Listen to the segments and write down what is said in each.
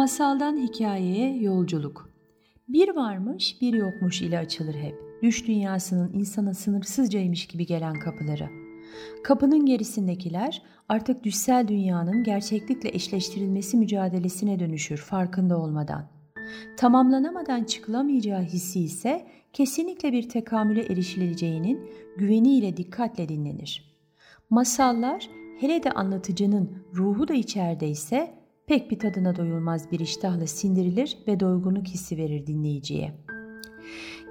Masaldan hikayeye yolculuk. Bir varmış, bir yokmuş ile açılır hep. Düş dünyasının insana sınırsızcaymış gibi gelen kapıları. Kapının gerisindekiler artık düşsel dünyanın gerçeklikle eşleştirilmesi mücadelesine dönüşür farkında olmadan. Tamamlanamadan çıkılamayacağı hissi ise kesinlikle bir tekamüle erişileceğinin güveniyle dikkatle dinlenir. Masallar hele de anlatıcının ruhu da içerideyse pek bir tadına doyulmaz bir iştahla sindirilir ve doygunluk hissi verir dinleyiciye.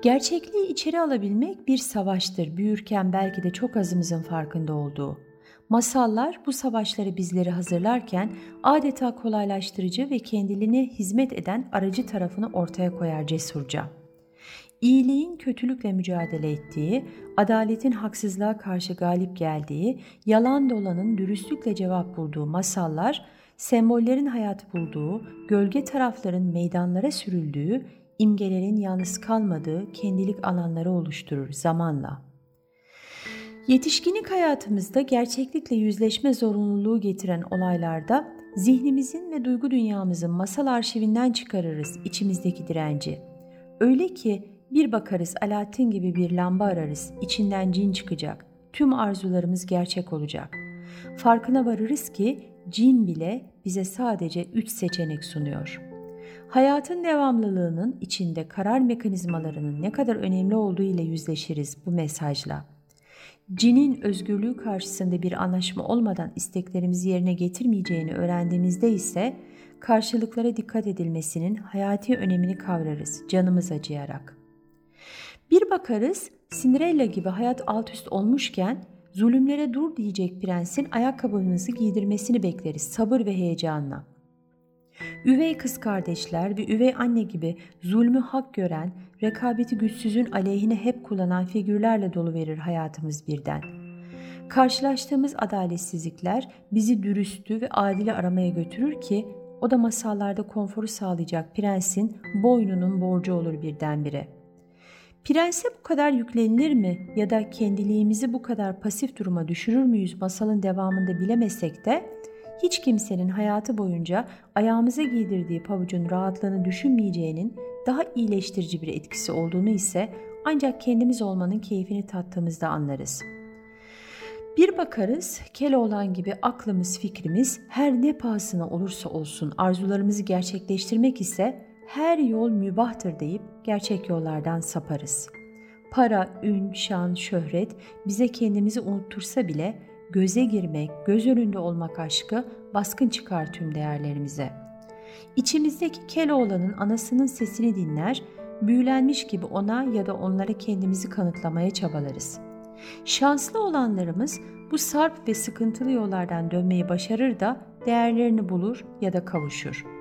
Gerçekliği içeri alabilmek bir savaştır, büyürken belki de çok azımızın farkında olduğu. Masallar bu savaşları bizleri hazırlarken adeta kolaylaştırıcı ve kendiline hizmet eden aracı tarafını ortaya koyar cesurca. İyiliğin kötülükle mücadele ettiği, adaletin haksızlığa karşı galip geldiği, yalan dolanın dürüstlükle cevap bulduğu masallar sembollerin hayat bulduğu, gölge tarafların meydanlara sürüldüğü, imgelerin yalnız kalmadığı kendilik alanları oluşturur zamanla. Yetişkinlik hayatımızda gerçeklikle yüzleşme zorunluluğu getiren olaylarda zihnimizin ve duygu dünyamızın masal arşivinden çıkarırız içimizdeki direnci. Öyle ki bir bakarız Alaaddin gibi bir lamba ararız, içinden cin çıkacak, tüm arzularımız gerçek olacak. Farkına varırız ki cin bile bize sadece üç seçenek sunuyor. Hayatın devamlılığının içinde karar mekanizmalarının ne kadar önemli olduğu ile yüzleşiriz bu mesajla. Cinin özgürlüğü karşısında bir anlaşma olmadan isteklerimizi yerine getirmeyeceğini öğrendiğimizde ise karşılıklara dikkat edilmesinin hayati önemini kavrarız canımız acıyarak. Bir bakarız Cinderella gibi hayat alt üst olmuşken Zulümlere dur diyecek prensin ayakkabımızı giydirmesini bekleriz sabır ve heyecanla. Üvey kız kardeşler ve üvey anne gibi zulmü hak gören, rekabeti güçsüzün aleyhine hep kullanan figürlerle dolu verir hayatımız birden. Karşılaştığımız adaletsizlikler bizi dürüstü ve adili aramaya götürür ki o da masallarda konforu sağlayacak prensin boynunun borcu olur birdenbire.'' Prense bu kadar yüklenilir mi ya da kendiliğimizi bu kadar pasif duruma düşürür müyüz masalın devamında bilemesek de hiç kimsenin hayatı boyunca ayağımıza giydirdiği pabucun rahatlığını düşünmeyeceğinin daha iyileştirici bir etkisi olduğunu ise ancak kendimiz olmanın keyfini tattığımızda anlarız. Bir bakarız Keloğlan gibi aklımız fikrimiz her ne pahasına olursa olsun arzularımızı gerçekleştirmek ise her yol mübahtır deyip gerçek yollardan saparız. Para, ün, şan, şöhret bize kendimizi unuttursa bile göze girmek, göz önünde olmak aşkı baskın çıkar tüm değerlerimize. İçimizdeki Keloğlan'ın anasının sesini dinler, büyülenmiş gibi ona ya da onlara kendimizi kanıtlamaya çabalarız. Şanslı olanlarımız bu sarp ve sıkıntılı yollardan dönmeyi başarır da değerlerini bulur ya da kavuşur.''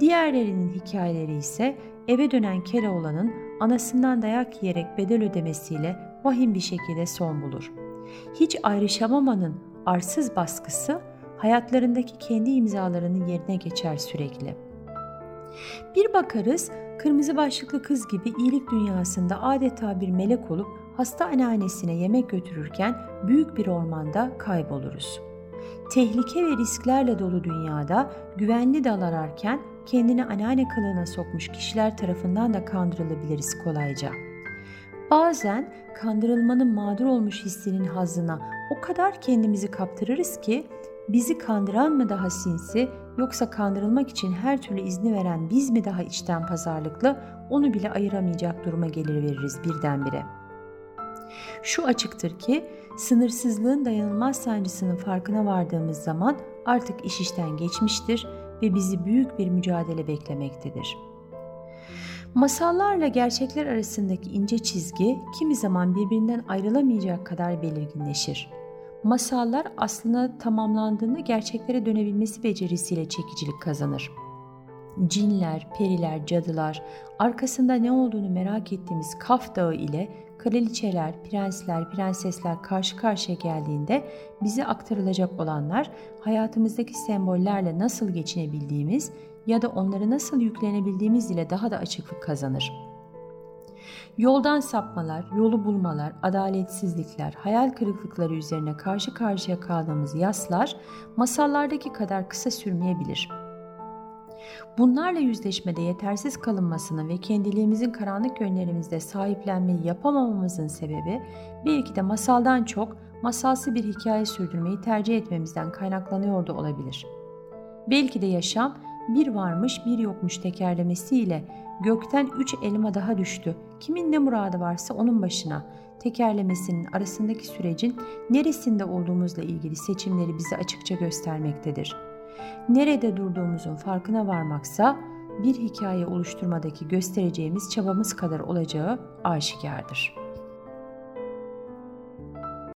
Diğerlerinin hikayeleri ise eve dönen Keloğlan'ın anasından dayak yiyerek bedel ödemesiyle vahim bir şekilde son bulur. Hiç ayrışamamanın arsız baskısı hayatlarındaki kendi imzalarının yerine geçer sürekli. Bir bakarız kırmızı başlıklı kız gibi iyilik dünyasında adeta bir melek olup hasta anneannesine yemek götürürken büyük bir ormanda kayboluruz. Tehlike ve risklerle dolu dünyada güvenli dal ararken kendini anneanne kılığına sokmuş kişiler tarafından da kandırılabiliriz kolayca. Bazen kandırılmanın mağdur olmuş hissinin hazına o kadar kendimizi kaptırırız ki bizi kandıran mı daha sinsi yoksa kandırılmak için her türlü izni veren biz mi daha içten pazarlıklı onu bile ayıramayacak duruma gelir veririz birdenbire. Şu açıktır ki sınırsızlığın dayanılmaz sancısının farkına vardığımız zaman artık iş işten geçmiştir ve bizi büyük bir mücadele beklemektedir. Masallarla gerçekler arasındaki ince çizgi kimi zaman birbirinden ayrılamayacak kadar belirginleşir. Masallar aslında tamamlandığında gerçeklere dönebilmesi becerisiyle çekicilik kazanır. Cinler, periler, cadılar, arkasında ne olduğunu merak ettiğimiz Kaf Dağı ile kraliçeler, prensler, prensesler karşı karşıya geldiğinde bize aktarılacak olanlar hayatımızdaki sembollerle nasıl geçinebildiğimiz ya da onları nasıl yüklenebildiğimiz ile daha da açıklık kazanır. Yoldan sapmalar, yolu bulmalar, adaletsizlikler, hayal kırıklıkları üzerine karşı karşıya kaldığımız yaslar masallardaki kadar kısa sürmeyebilir. Bunlarla yüzleşmede yetersiz kalınmasını ve kendiliğimizin karanlık yönlerimizde sahiplenmeyi yapamamamızın sebebi belki de masaldan çok masalsı bir hikaye sürdürmeyi tercih etmemizden kaynaklanıyor da olabilir. Belki de yaşam bir varmış bir yokmuş tekerlemesiyle gökten üç elma daha düştü. Kimin ne muradı varsa onun başına. Tekerlemesinin arasındaki sürecin neresinde olduğumuzla ilgili seçimleri bize açıkça göstermektedir. Nerede durduğumuzun farkına varmaksa bir hikaye oluşturmadaki göstereceğimiz çabamız kadar olacağı aşikardır.''